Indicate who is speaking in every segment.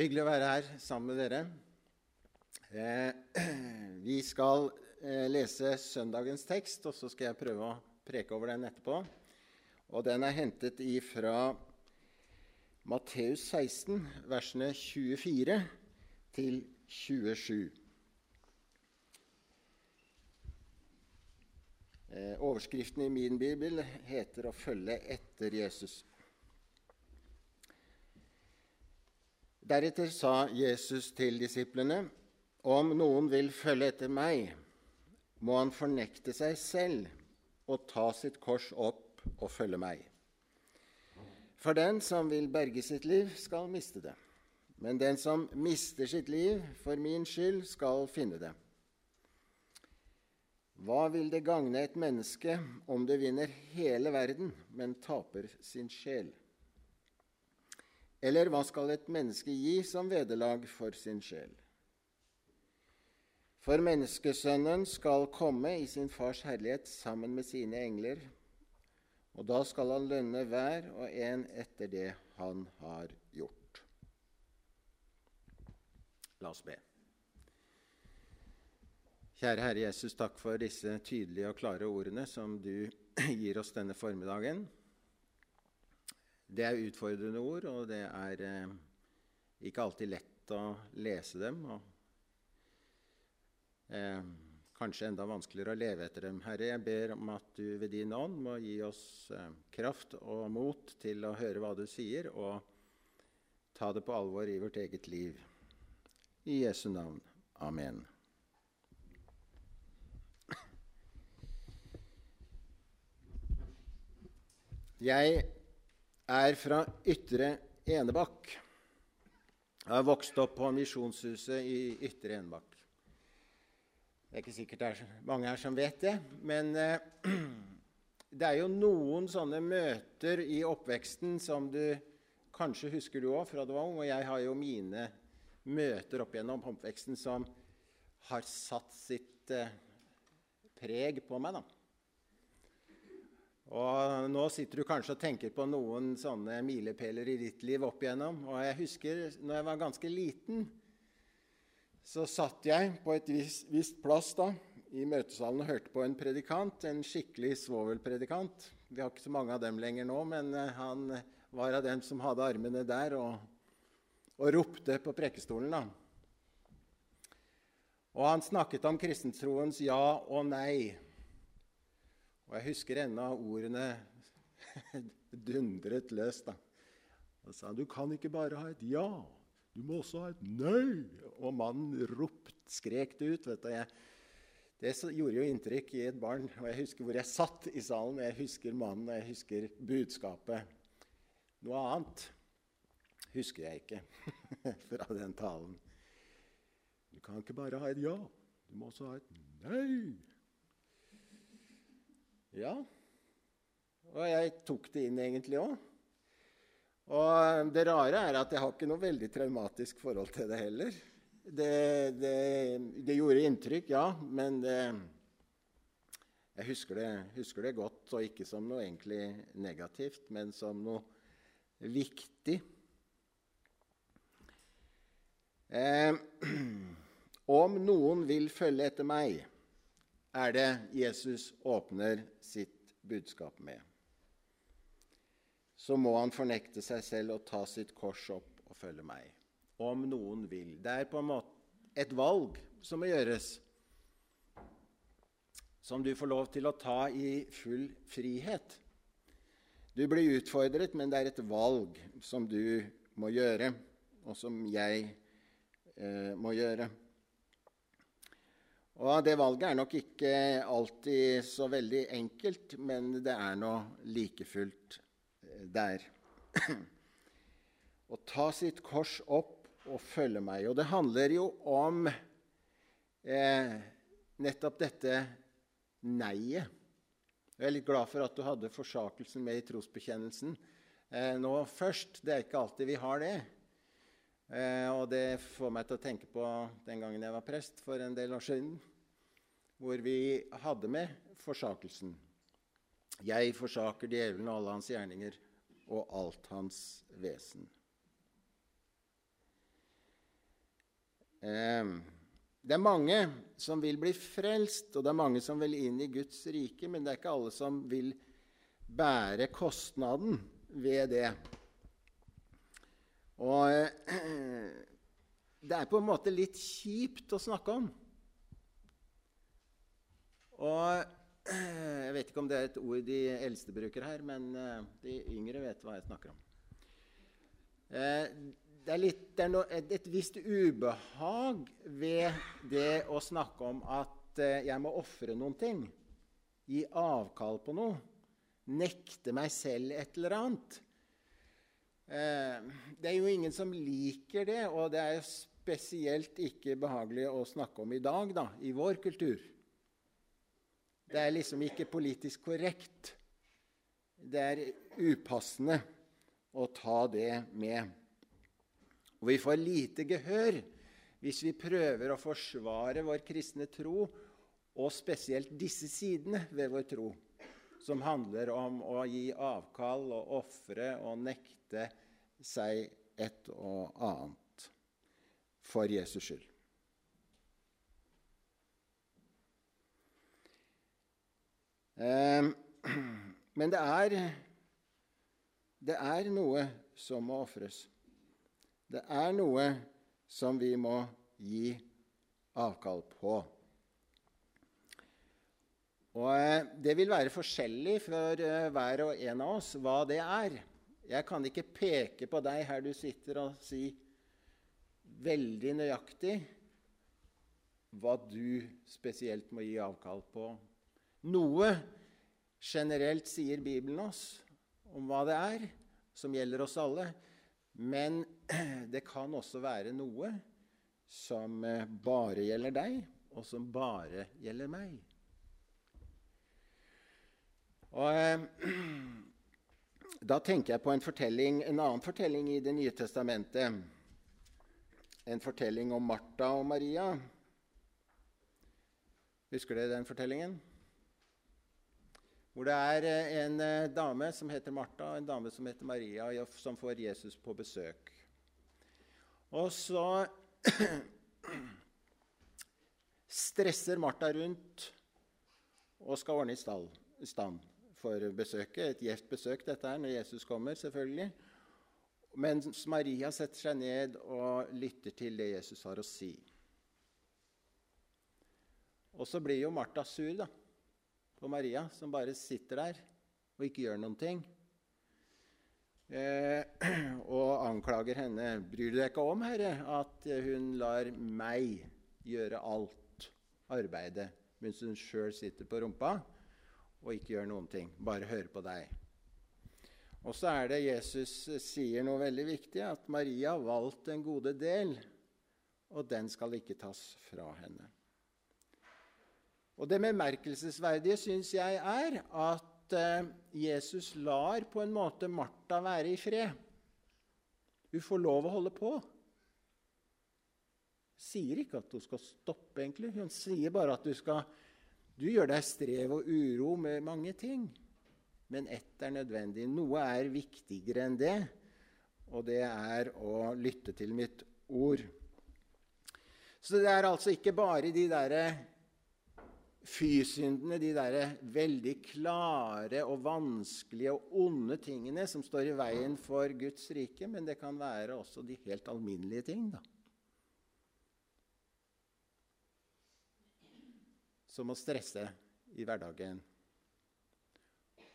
Speaker 1: Hyggelig å være her sammen med dere. Eh, vi skal eh, lese søndagens tekst, og så skal jeg prøve å preke over den etterpå. Og Den er hentet fra Matteus 16, versene 24 til 27. Eh, overskriften i min bibel heter 'Å følge etter Jesus'. Deretter sa Jesus til disiplene.: Om noen vil følge etter meg, må han fornekte seg selv og ta sitt kors opp og følge meg. For den som vil berge sitt liv, skal miste det. Men den som mister sitt liv for min skyld, skal finne det. Hva vil det gagne et menneske om det vinner hele verden, men taper sin sjel? Eller hva skal et menneske gi som vederlag for sin sjel? For menneskesønnen skal komme i sin fars herlighet sammen med sine engler, og da skal han lønne hver og en etter det han har gjort. La oss be. Kjære Herre Jesus, takk for disse tydelige og klare ordene som du gir oss denne formiddagen. Det er utfordrende ord, og det er eh, ikke alltid lett å lese dem. og eh, Kanskje enda vanskeligere å leve etter dem. Herre, jeg ber om at du ved din ånd må gi oss eh, kraft og mot til å høre hva du sier, og ta det på alvor i vårt eget liv. I Jesu navn. Amen. Jeg er fra Ytre Enebakk. Jeg har vokst opp på Misjonshuset i Ytre Enebakk. Det er ikke sikkert det er mange her som vet det, men eh, det er jo noen sånne møter i oppveksten som du kanskje husker du òg fra du var ung. Og jeg har jo mine møter opp gjennom oppveksten som har satt sitt eh, preg på meg. da. Og nå sitter du kanskje og tenker på noen sånne milepæler i ditt liv opp igjennom. Og jeg husker når jeg var ganske liten, så satt jeg på et visst, visst plass da, i møtesalen og hørte på en predikant, en skikkelig svovelpredikant. Vi har ikke så mange av dem lenger nå, men eh, han var av dem som hadde armene der og, og ropte på prekestolen. da. Og han snakket om kristentroens ja og nei. Og jeg husker ennå ordene dundret løs. da. Og sa du kan ikke bare ha et ja, du må også ha et nei. Og mannen ropt, skrek det ut. vet du. Jeg, det gjorde jo inntrykk i et barn. Og jeg husker hvor jeg satt i salen. Jeg husker mannen, og jeg husker budskapet. Noe annet husker jeg ikke fra den talen. Du kan ikke bare ha et ja, du må også ha et nei. Ja. Og jeg tok det inn egentlig òg. Og det rare er at jeg har ikke noe veldig traumatisk forhold til det heller. Det, det, det gjorde inntrykk, ja, men det, jeg husker det, husker det, godt, og ikke som noe egentlig negativt, men som noe viktig. Eh, om noen vil følge etter meg, er det Jesus åpner sitt budskap med. Så må han fornekte seg selv og ta sitt kors opp og følge meg. Om noen vil. Det er på en måte et valg som må gjøres, som du får lov til å ta i full frihet. Du blir utfordret, men det er et valg som du må gjøre, og som jeg eh, må gjøre. Og det valget er nok ikke alltid så veldig enkelt, men det er nå like fullt eh, der. Å ta sitt kors opp og følge meg. Og det handler jo om eh, nettopp dette nei-et. Jeg er litt glad for at du hadde forsakelsen med i trosbekjennelsen eh, nå først. Det er ikke alltid vi har det. Eh, og det får meg til å tenke på den gangen jeg var prest for en del år siden hvor vi hadde med forsakelsen. Jeg forsaker djevelen og alle hans gjerninger og alt hans vesen. eh, Det er mange som vil bli frelst, og det er mange som vil inn i Guds rike, men det er ikke alle som vil bære kostnaden ved det. Og eh, det er på en måte litt kjipt å snakke om. Og eh, jeg vet ikke om det er et ord de eldste bruker her, men eh, de yngre vet hva jeg snakker om. Det er, litt, det er no, et, visst ubehag ved det å snakke om at jeg må ofre noen ting. Gi avkall på noe. Nekte meg selv et eller annet. Det er jo ingen som liker det, og det er spesielt ikke behagelig å snakke om i dag, da, i vår kultur. Det er liksom ikke politisk korrekt. Det er upassende å ta det med. Og vi får lite gehør hvis vi prøver å forsvare vår kristne tro, og spesielt disse sidene ved vår tro, som handler om å gi avkall og ofre og nekte seg et og annet for Jesus skyld. men det er, det er noe som må ofres. Det er noe som vi må gi avkall på. Og eh, Det vil være forskjellig for eh, hver og en av oss hva det er. Jeg kan ikke peke på deg her du sitter, og si veldig nøyaktig hva du spesielt må gi avkall på noe generelt sier Bibelen oss om hva det er, som gjelder oss alle. Men det kan også være noe som eh, bare gjelder deg, og som bare gjelder meg. Og eh, Da tenker jeg på en, fortelling, en annen fortelling i Det nye testamentet. En fortelling om Martha og Maria. Husker dere den fortellingen? Hvor det er eh, en eh, dame som heter Martha, og en dame som heter Maria, som får Jesus på besøk. Og så stresser Martha rundt og skal ordne i stand for besøket. Et gjevt besøk, dette er når Jesus kommer, selvfølgelig. Mens Maria setter seg ned og lytter til det Jesus har å si. Og så blir jo Martha sur, da på Maria, som bare sitter der og ikke gjør noen ting. Eh, og anklager henne. Bryr du deg ikke om, Herre, at hun lar meg gjøre alt arbeidet, mens hun sjøl sitter på rumpa og ikke gjør noen ting, bare hører på deg? Og så er det Jesus sier noe veldig viktig, at Maria har valgt en gode del, og den skal ikke tas fra henne. Og det bemerkelsesverdige syns jeg er at eh, Jesus lar på en måte Martha være i fred. Hun får lov å holde på. Sier ikke at hun skal stoppe, egentlig. Hun sier bare at du skal Du gjør deg strev og uro med mange ting. Men ett er nødvendig. Noe er viktigere enn det, og det er å lytte til mitt ord. Så det er altså ikke bare de derre fysyndene, de der veldig klare og vanskelige og onde tingene som står i veien for Guds rike, men det kan være også de helt alminnelige ting. da. Som å stresse i hverdagen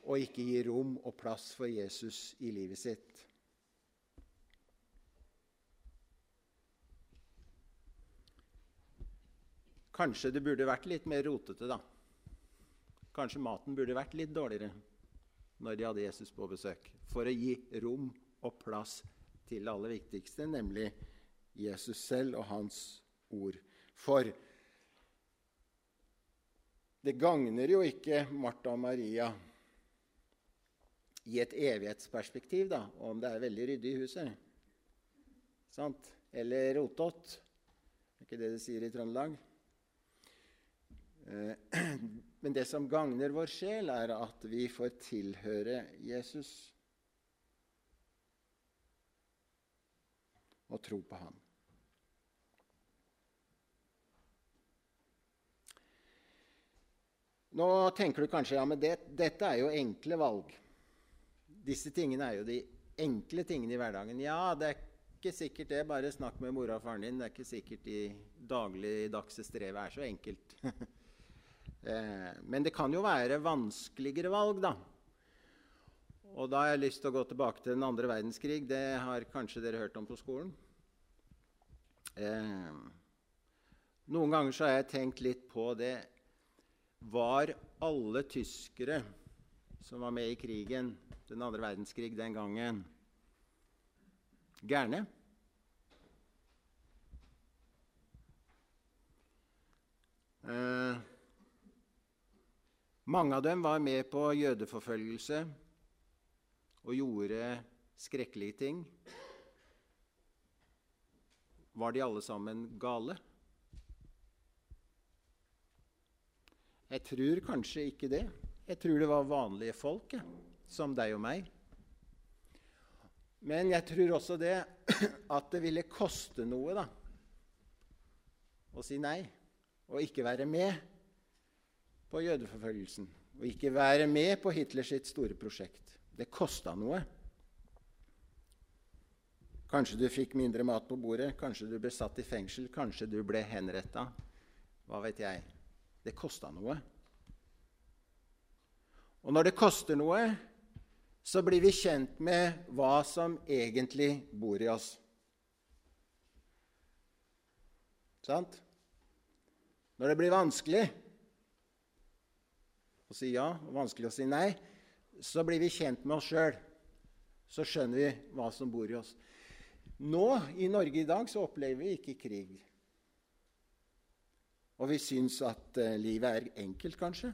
Speaker 1: og ikke gi rom og plass for Jesus i livet sitt. Kanskje det burde vært litt mer rotete, da. Kanskje maten burde vært litt dårligere når de hadde Jesus på besøk, for å gi rom og plass til det aller viktigste, nemlig Jesus selv og hans ord. For det gagner jo ikke Martha og Maria i et evighetsperspektiv da, om det er veldig ryddig i huset. Sant? Eller rotete. Er ikke det de sier i Trøndelag? Eh, men det som gagner vår sjel, er at vi får tilhøre Jesus og tro på ham. Nå tenker du kanskje ja, men det, dette er jo enkle valg. Disse tingene er jo de enkle tingene i hverdagen. Ja, det er ikke sikkert det. Bare snakk med mora og faren din. Det er ikke sikkert de dagligdagse strevet er så enkelt. Eh, men det kan jo være vanskeligere valg, da. Og da har jeg lyst til å gå tilbake til den andre verdenskrig. Det har kanskje dere hørt om på skolen. Eh, noen ganger har jeg tenkt litt på det Var alle tyskere som var med i krigen, den andre verdenskrig den gangen, gærne? Mange av dem var med på jødeforfølgelse og gjorde skrekkelige ting. Var de alle sammen gale? Jeg tror kanskje ikke det. Jeg tror det var vanlige folk, som deg og meg. Men jeg tror også det at det ville koste noe da, å si nei og ikke være med på jødeforfølgelsen. Og ikke være med på Hitlers store prosjekt. Det kosta noe. Kanskje du fikk mindre mat på bordet, kanskje du ble satt i fengsel, kanskje du ble henretta. Hva vet jeg. Det kosta noe. Og når det koster noe, så blir vi kjent med hva som egentlig bor i oss. Sant? Når det blir vanskelig å si ja og vanskelig å si nei, så blir vi kjent med oss sjøl. Så skjønner vi hva som bor i oss. Nå i Norge i dag så opplever vi ikke krig. Og vi syns at uh, livet er enkelt, kanskje.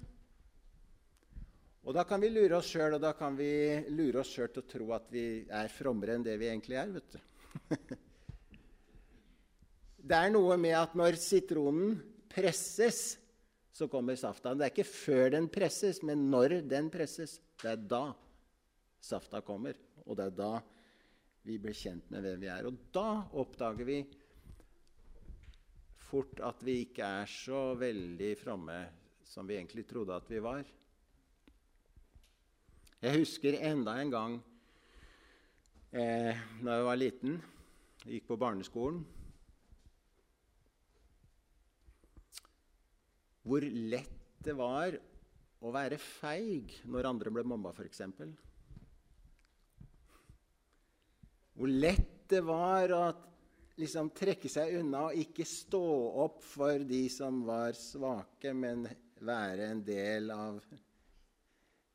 Speaker 1: Og da kan vi lure oss sjøl, og da kan vi lure oss sjøl til å tro at vi er frommere enn det vi egentlig er. vet du. det er noe med at når sitronen presses, så kommer safta. Det er ikke før den presses, men når den presses. Det er da safta kommer. Og det er da vi blir kjent med hvem vi er. Og da oppdager vi fort at vi ikke er så veldig framme som vi egentlig trodde at vi var. Jeg husker enda en gang eh, da jeg var liten, jeg gikk på barneskolen hvor lett det var å være feig når andre ble mobba, f.eks. Hvor lett det var å liksom trekke seg unna og ikke stå opp for de som var svake, men være en del av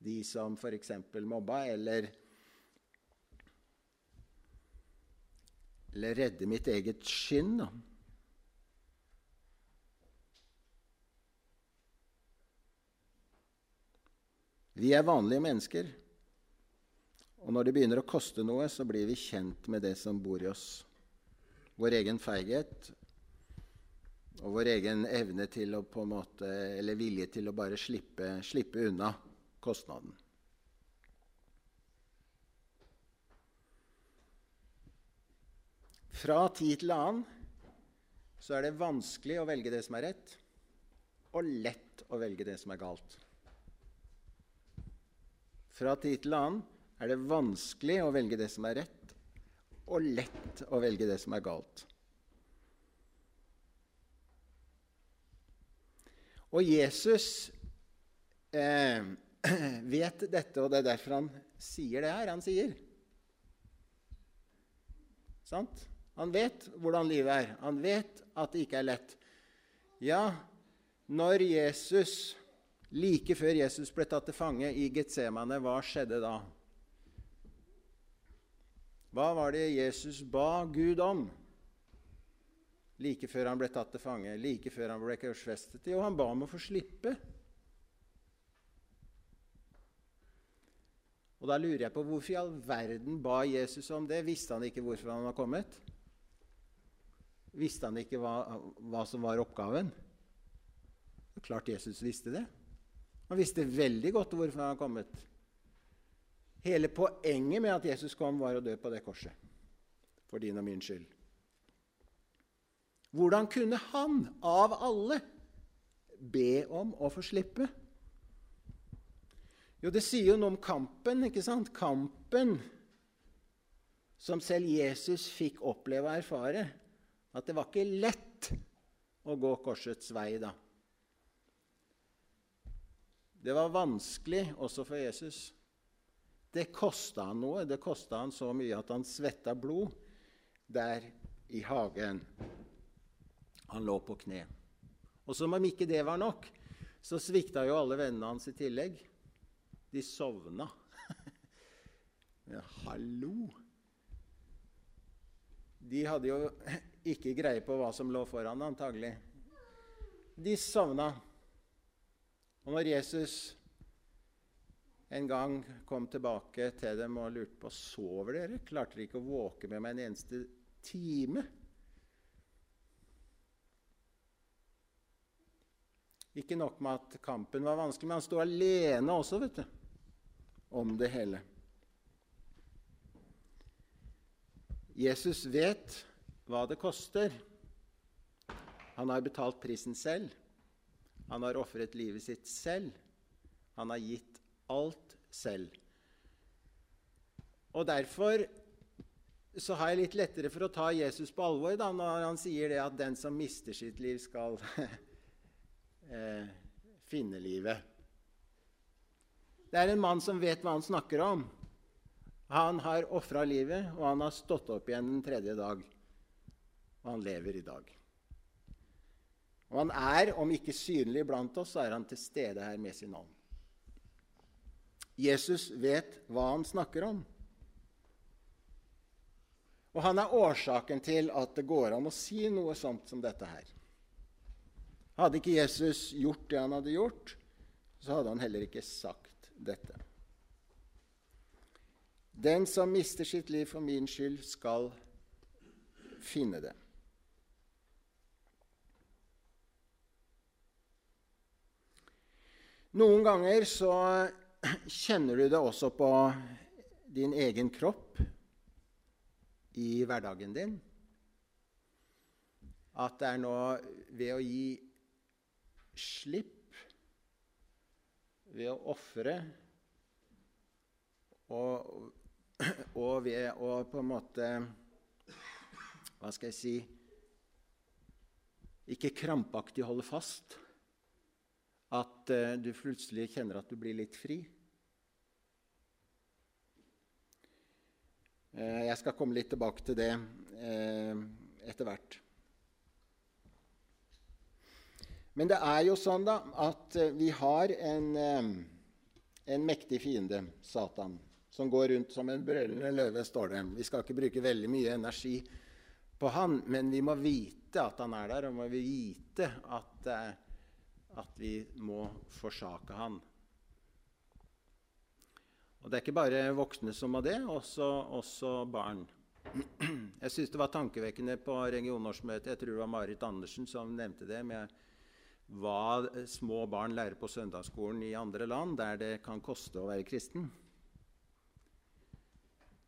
Speaker 1: de som f.eks. mobba, eller, eller redde mitt eget skinn. da. Vi er vanlige mennesker. Og når det begynner å koste noe, så blir vi kjent med det som bor i oss. Vår egen feighet og vår egen evne til å på en måte, eller vilje til å bare slippe, slippe unna kostnaden. Fra tid til annen så er det vanskelig å velge det som er rett, og lett å velge det som er galt. Fra tid til annen er det vanskelig å velge det som er rett, og lett å velge det som er galt. Og Jesus eh, vet dette, og det er derfor han sier det her han sier. Sant? Han vet hvordan livet er. Han vet at det ikke er lett. Ja, når Jesus Like før Jesus ble tatt til fange i Getsemane, hva skjedde da? Hva var det Jesus ba Gud om like før han ble tatt til fange, like før han ble korsfestet? Jo, han ba om å få slippe. Og Da lurer jeg på hvorfor i all verden ba Jesus om det? Visste han ikke hvorfor han var kommet? Visste han ikke hva, hva som var oppgaven? Klart Jesus visste det. Han visste veldig godt hvorfor han var kommet. Hele poenget med at Jesus kom, var å dø på det korset. For din og min skyld. Hvordan kunne han, av alle, be om å få slippe? Jo, det sier jo noe om kampen, ikke sant? Kampen som selv Jesus fikk oppleve og erfare. At det var ikke lett å gå korsets vei da. Det var vanskelig også for Jesus. Det kosta han noe. Det kosta han så mye at han svetta blod der i hagen. Han lå på kne. Og som om ikke det var nok, så svikta jo alle vennene hans i tillegg. De sovna. Men hallo! De hadde jo ikke greie på hva som lå foran, antagelig. De sovna. Og når Jesus en gang kom tilbake til dem og lurte på sover dere, klarte dere ikke å våke med meg en eneste time. Ikke nok med at kampen var vanskelig, men han sto alene også, vet du, om det hele. Jesus vet hva det koster. Han har betalt prisen selv. Han har ofret livet sitt selv. Han har gitt alt selv. Og derfor så har jeg litt lettere for å ta Jesus på alvor da, når han sier det at den som mister sitt liv, skal eh, finne livet. Det er en mann som vet hva han snakker om. Han har ofra livet, og han har stått opp igjen den tredje dag. Og han lever i dag. Og han er, om ikke synlig blant oss, så er han til stede her med sin ånd. Jesus vet hva han snakker om. Og han er årsaken til at det går an å si noe sånt som dette her. Hadde ikke Jesus gjort det han hadde gjort, så hadde han heller ikke sagt dette. Den som mister sitt liv for min skyld, skal finne det. Noen ganger så kjenner du det også på din egen kropp i hverdagen din. At det er noe ved å gi slipp, ved å ofre og, og, ved å på en måte Hva skal jeg si Ikke krampaktig holde fast. At uh, du plutselig kjenner at du blir litt fri. Uh, jeg skal komme litt tilbake til det uh, etter hvert. Men det er jo sånn da, at vi har en, en mektig fiende, Satan, som går rundt som en brølende løve, står det. Vi skal ikke bruke veldig mye energi på han, men vi må vite at han er der, og må vi vite at, at vi må forsake han. Og Det er ikke bare voksne som må det, også, også barn. Jeg syns det var tankevekkende på regionårsmøtet. Jeg tror det var Marit Andersen som nevnte det. med hva små barn lærer på søndagsskolen i andre land, der det kan koste å være kristen.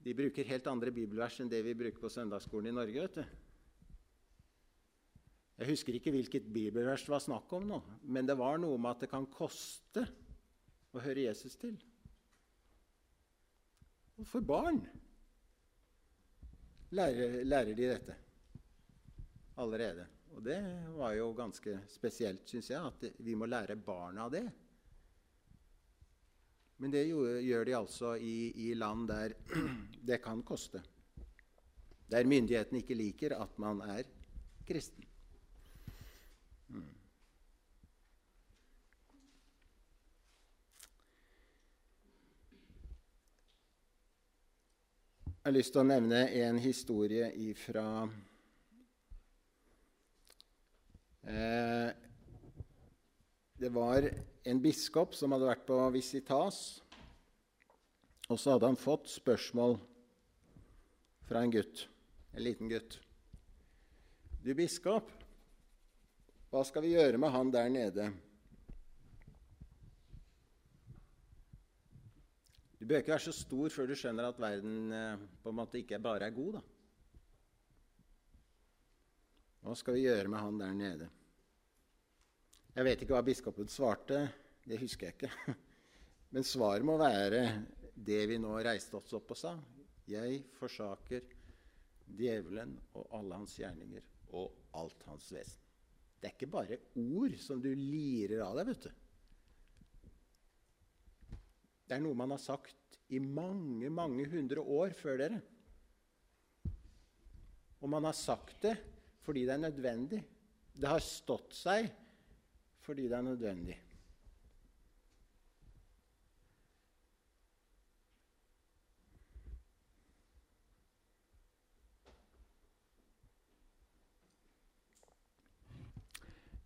Speaker 1: De bruker helt andre bibelvers enn det vi bruker på søndagsskolen i Norge. vet du. Jeg husker ikke hvilket bibelvers det var snakk om nå, men det var noe med at det kan koste å høre Jesus til. Og for barn lærer, lærer de dette allerede. Og det var jo ganske spesielt, syns jeg, at vi må lære barna det. Men det gjør de altså i, i land der det kan koste. Der myndighetene ikke liker at man er kristen. Mm. Jeg har lyst til å nevne en historie fra Eh, det var en biskop som hadde vært på visitas, og så hadde han fått spørsmål fra en gutt, en liten gutt. Du, biskop, hva skal vi gjøre med han der nede? Du bør ikke være så stor før du skjønner at verden eh, på en måte ikke bare er god. da. Hva skal vi gjøre med han der nede? Jeg vet ikke hva biskopen svarte. Det husker jeg ikke. Men svaret må være det vi nå reiste oss opp og sa. Jeg forsaker djevelen og alle hans gjerninger og alt hans vesen. Det er ikke bare ord som du lirer av deg, vet du. Det er noe man har sagt i mange, mange hundre år før dere. Og man har sagt det fordi det er nødvendig. Det har stått seg fordi det er nødvendig.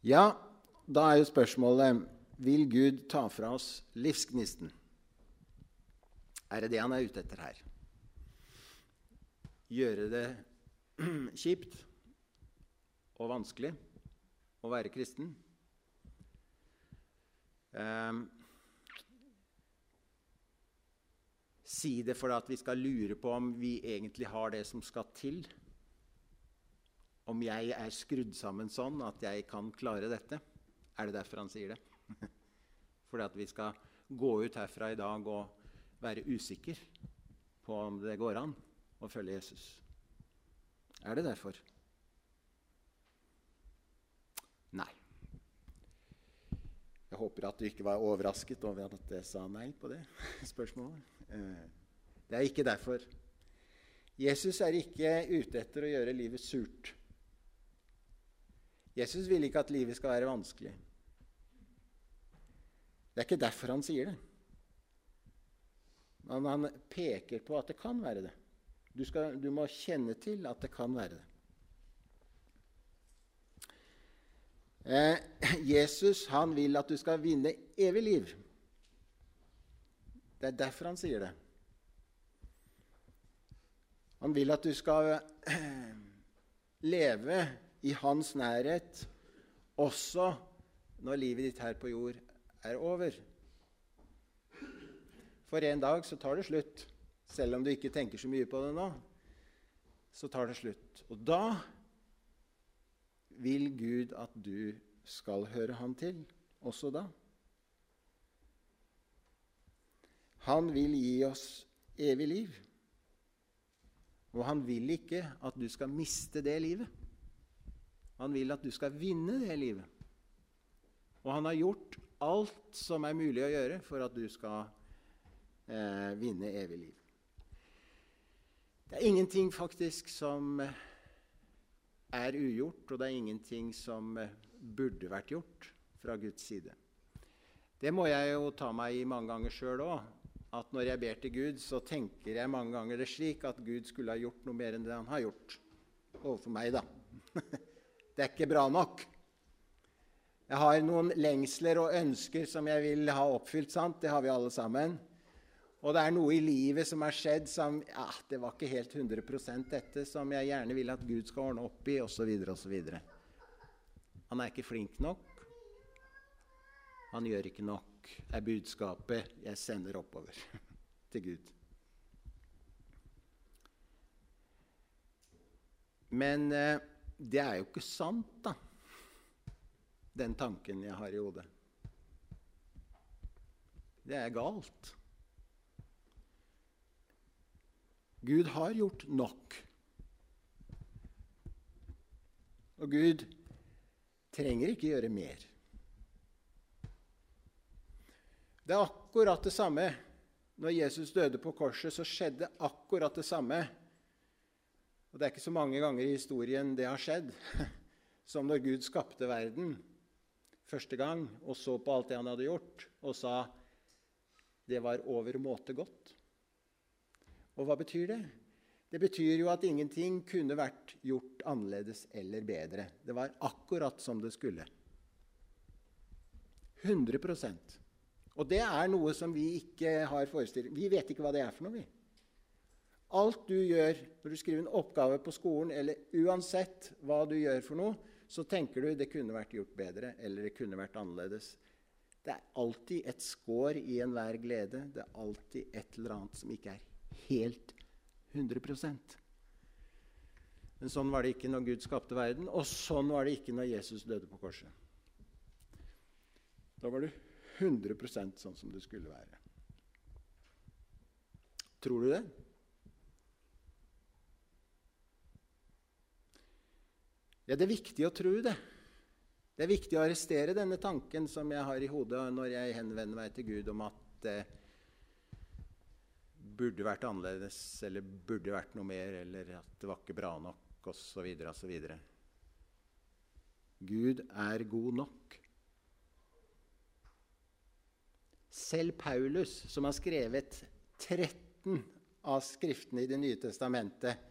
Speaker 1: Ja, da er jo spørsmålet vil Gud ta fra oss livsgnisten. Er det det han er ute etter her? Gjøre det kjipt og vanskelig å være kristen? Um, si det for at vi skal lure på om vi egentlig har det som skal til? Om jeg er skrudd sammen sånn at jeg kan klare dette. Er det derfor han sier det? Fordi at vi skal gå ut herfra i dag og være usikker på om det går an å følge Jesus. Er det derfor? Nei. Jeg håper at du ikke var overrasket over at jeg sa nei på det spørsmålet. Eh, det er ikke derfor. Jesus er ikke ute etter å gjøre livet surt. Jesus vil ikke at livet skal være vanskelig. Det er ikke derfor han sier det. Men han peker på at det kan være det. Du, skal, du må kjenne til at det kan være det. Eh, Jesus han vil at du skal vinne evig liv. Det er derfor han sier det. Han vil at du skal eh, leve i hans nærhet også når livet ditt her på jord er over. For en dag så tar det slutt. Selv om du ikke tenker så mye på det nå, så tar det slutt. Og da vil Gud at du skal høre Han til, også da. Han vil gi oss evig liv. Og han vil ikke at du skal miste det livet. Han vil at du skal vinne det livet. Og han har gjort alt som er mulig å gjøre for at du skal eh, vinne evig liv. Det er ingenting faktisk som eh, er ugjort, og det er ingenting som eh, burde vært gjort fra Guds side. Det må jeg jo ta meg i mange ganger sjøl òg. At når jeg ber til Gud, så tenker jeg mange ganger det slik at Gud skulle ha gjort noe mer enn det han har gjort overfor meg. da. Det er ikke bra nok. Jeg har noen lengsler og ønsker som jeg vil ha oppfylt. sant? Det har vi alle sammen. Og det er noe i livet som har skjedd som ja, det var ikke helt 100% dette, som jeg gjerne vil at Gud skal ordne opp i, osv. osv. Han er ikke flink nok. Han gjør ikke nok, er budskapet jeg sender oppover til Gud. Men eh, det er jo ikke sant, da, den tanken jeg har i hodet. Det er galt. Gud har gjort nok. Og Gud trenger ikke gjøre mer. Det er akkurat det samme. Når Jesus døde på korset, så skjedde akkurat det samme og Det er ikke så mange ganger i historien det har skjedd, som når Gud skapte verden første gang og så på alt det han hadde gjort, og sa det var overmåte godt. Og hva betyr det? Det betyr jo at ingenting kunne vært gjort annerledes eller bedre. Det var akkurat som det skulle. 100% Og det er noe som vi ikke har forestilt Vi vet ikke hva det er for noe, vi. Alt du gjør når du skriver en oppgave på skolen, eller uansett hva du gjør for noe, så tenker du det kunne vært gjort bedre, eller det kunne vært annerledes. Det er alltid et skår i enhver glede. Det er alltid et eller annet som ikke er helt 100% Men sånn var det ikke når Gud skapte verden, og sånn var det ikke når Jesus døde på korset. Da var det 100% sånn som det skulle være. Tror du det? Ja, det er viktig å tro det. Det er viktig å arrestere denne tanken som jeg har i hodet når jeg henvender meg til Gud om at det burde vært annerledes, eller burde vært noe mer, eller at det var ikke bra nok, osv., osv. Gud er god nok. Selv Paulus, som har skrevet 13 av skriftene i Det nye testamentet,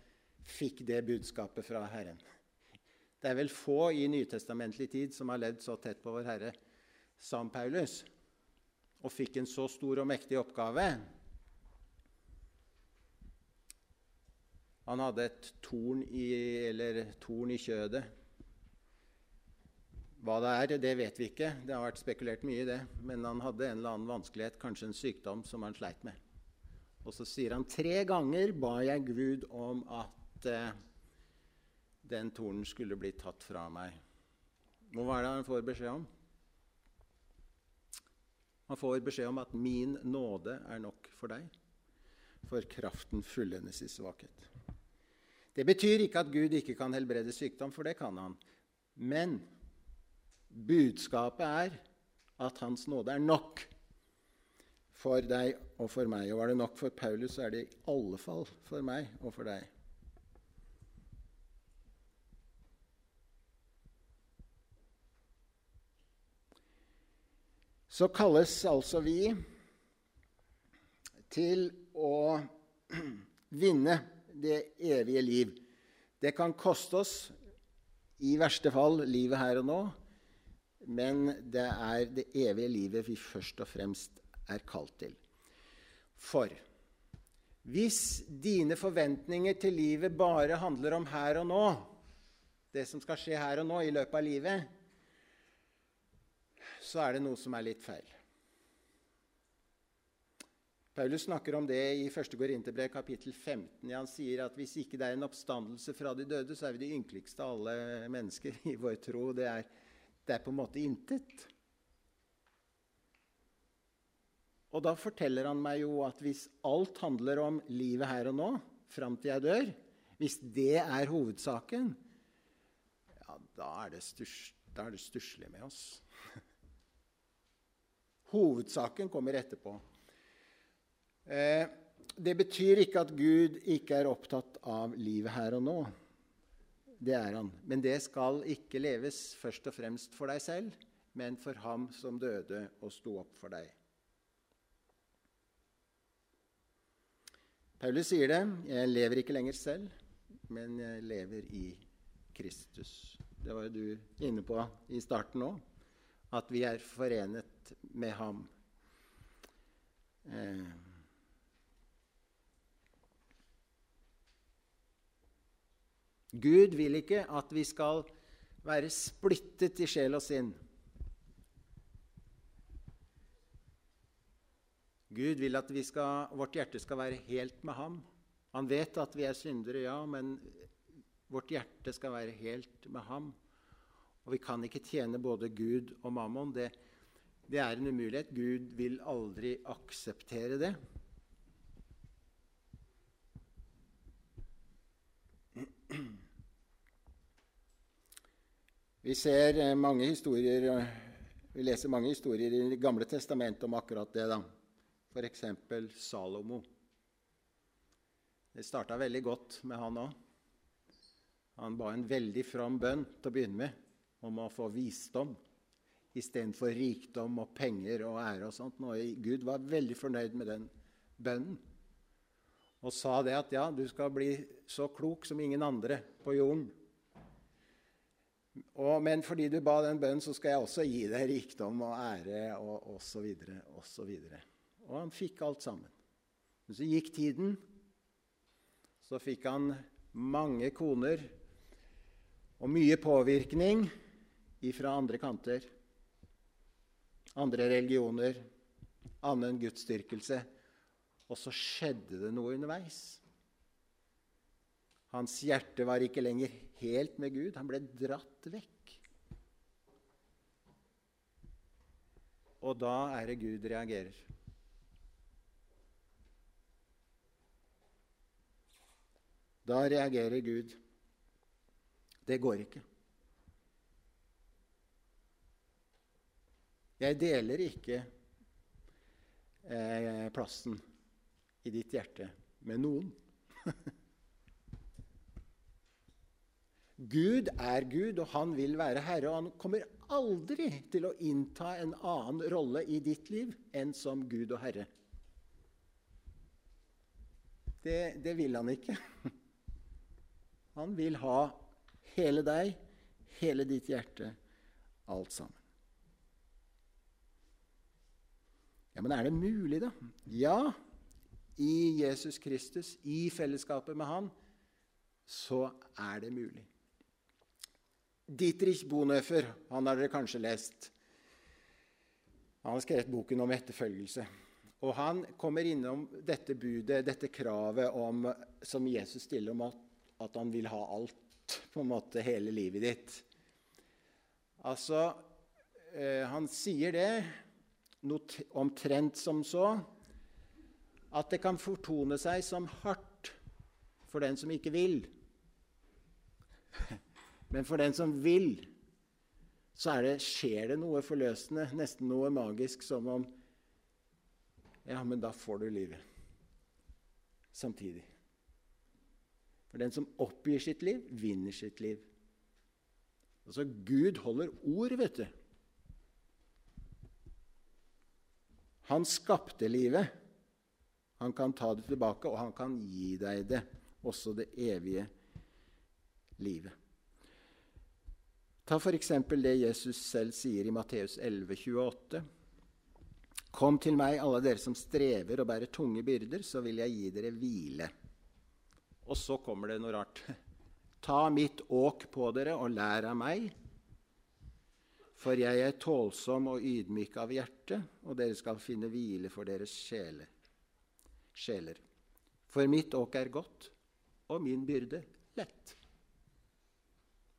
Speaker 1: fikk det budskapet fra Herren. Det er vel få i nytestamentlig tid som har levd så tett på Vår Herre som Paulus, og fikk en så stor og mektig oppgave. Han hadde et torn i, eller torn i kjødet. Hva det er, det vet vi ikke. Det har vært spekulert mye i det. Men han hadde en eller annen vanskelighet, kanskje en sykdom, som han sleit med. Og så sier han tre ganger ba jeg Gud om at eh, den tornen skulle bli tatt fra meg. Og hva er det han får beskjed om? Han får beskjed om at 'min nåde er nok for deg', for kraften fullendes i svakhet. Det betyr ikke at Gud ikke kan helbrede sykdom, for det kan han. Men budskapet er at Hans nåde er nok for deg og for meg. Og var det nok for Paulus, så er det i alle fall for meg og for deg. Så kalles altså vi til å vinne det evige liv. Det kan koste oss i verste fall livet her og nå, men det er det evige livet vi først og fremst er kalt til. For hvis dine forventninger til livet bare handler om her og nå, det som skal skje her og nå i løpet av livet, så er det noe som er litt feil. Paulus snakker om det i 1. Korinterbrev kapittel 15. Han sier at hvis ikke det er en oppstandelse fra de døde, så er vi de ynkeligste av alle mennesker i vår tro. Det er, det er på en måte intet. Og da forteller han meg jo at hvis alt handler om livet her og nå, fram til jeg dør, hvis det er hovedsaken, ja, da er det, stusslig med oss. Hovedsaken kommer etterpå. Eh, det betyr ikke at Gud ikke er opptatt av livet her og nå. Det er han. Men det skal ikke leves først og fremst for deg selv, men for ham som døde og sto opp for deg. Paulus sier det. 'Jeg lever ikke lenger selv, men jeg lever i Kristus'. Det var jo du inne på i starten òg at vi er forenet med ham. Eh. Gud vil ikke at vi skal være splittet i sjel og sinn. Gud vil at skal, vårt hjerte skal være helt med ham. Han vet at vi er syndere, ja, men vårt hjerte skal være helt med ham. Og vi kan ikke tjene både Gud og mammon. Det, det er en umulighet. Gud vil aldri akseptere det. Vi ser eh, mange historier eh, Vi leser mange historier i Det gamle testamentet om akkurat det. da. F.eks. Salomo. Det starta veldig godt med han òg. Han ba en veldig from bønn til å begynne med om å få visdom istedenfor rikdom og penger og ære og sånt. Og Gud var veldig fornøyd med den bønnen og sa det at ja, du skal bli så klok som ingen andre på jorden. Og, men fordi du ba den bønnen, så skal jeg også gi deg rikdom og ære og osv. Og, Og, og han fikk alt sammen. Men så gikk tiden. Så fikk han mange koner og mye påvirkning ifra andre kanter. Andre religioner, annen gudsdyrkelse. Og så skjedde det noe underveis. Hans hjerte var ikke lenger helt med Gud. Han ble dratt vekk. Og da er det Gud reagerer. Da reagerer Gud. Det går ikke. Jeg deler ikke eh, plassen i ditt hjerte med noen. Gud er Gud, og han vil være herre. Og han kommer aldri til å innta en annen rolle i ditt liv enn som Gud og herre. Det, det vil han ikke. Han vil ha hele deg, hele ditt hjerte, alt sammen. Ja, Men er det mulig, da? Ja, i Jesus Kristus, i fellesskapet med Han, så er det mulig. Dietrich Bonhoeffer, han har dere kanskje lest. Han har skrevet boken om etterfølgelse. Og han kommer innom dette budet, dette kravet om, som Jesus stiller om at, at, han vil ha alt, på en måte hele livet ditt. Altså, eh, han sier det omtrent som så at det kan fortone seg som hardt for den som ikke vil. Men for den som vil, så det, skjer det noe forløsende, nesten noe magisk, som om Ja, men da får du livet samtidig. For den som oppgir sitt liv, vinner sitt liv. Altså, Gud holder ord, vet du. Han skapte livet. Han kan ta det tilbake, og han kan gi deg det, også det evige livet. Ta f.eks. det Jesus selv sier i Matteus 11, 28. Kom til meg, alle dere som strever og bærer tunge byrder, så vil jeg gi dere hvile. Og så kommer det noe rart. Ta mitt åk på dere og lær av meg, for jeg er tålsom og ydmyk av hjerte, og dere skal finne hvile for deres sjeler. sjeler. For mitt åk er godt, og min byrde lett.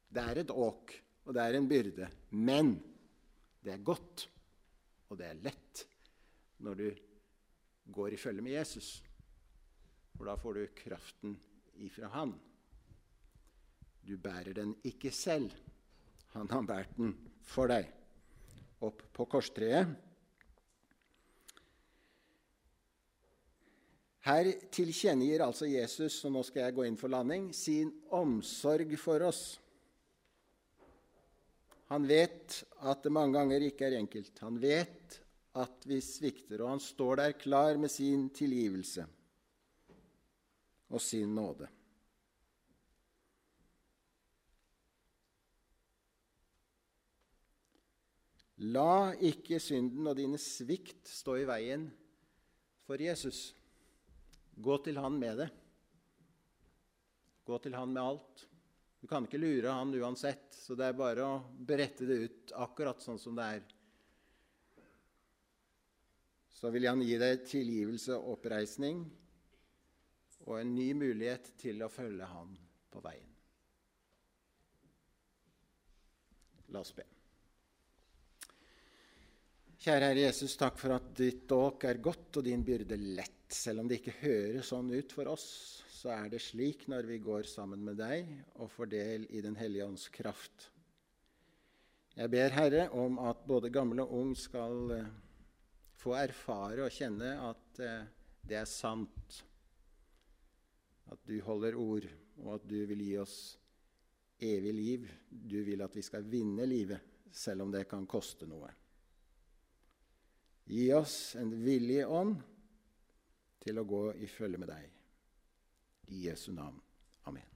Speaker 1: Det er et åk, og det er en byrde, men det er godt, og det er lett når du går i følge med Jesus. For da får du kraften ifra Han. Du bærer den ikke selv. Han har båret den for deg opp på korstreet. Her tilkjennegir altså Jesus, og nå skal jeg gå inn for landing, sin omsorg for oss. Han vet at det mange ganger ikke er enkelt. Han vet at vi svikter, og han står der klar med sin tilgivelse og sin nåde. La ikke synden og dine svikt stå i veien for Jesus. Gå til han med det. Gå til han med alt. Du kan ikke lure han uansett, så det er bare å berette det ut akkurat sånn som det er. Så vil han gi deg tilgivelse og oppreisning og en ny mulighet til å følge han på veien. La oss be. Kjære Herre Jesus, takk for at ditt åk er godt og din byrde lett. Selv om det ikke høres sånn ut for oss, så er det slik når vi går sammen med deg og får del i Den hellige ånds kraft. Jeg ber Herre om at både gammel og ung skal uh, få erfare og kjenne at uh, det er sant. At du holder ord, og at du vil gi oss evig liv. Du vil at vi skal vinne livet, selv om det kan koste noe. Gi oss en villig ånd til å gå i følge med deg. I Jesu navn. Amen.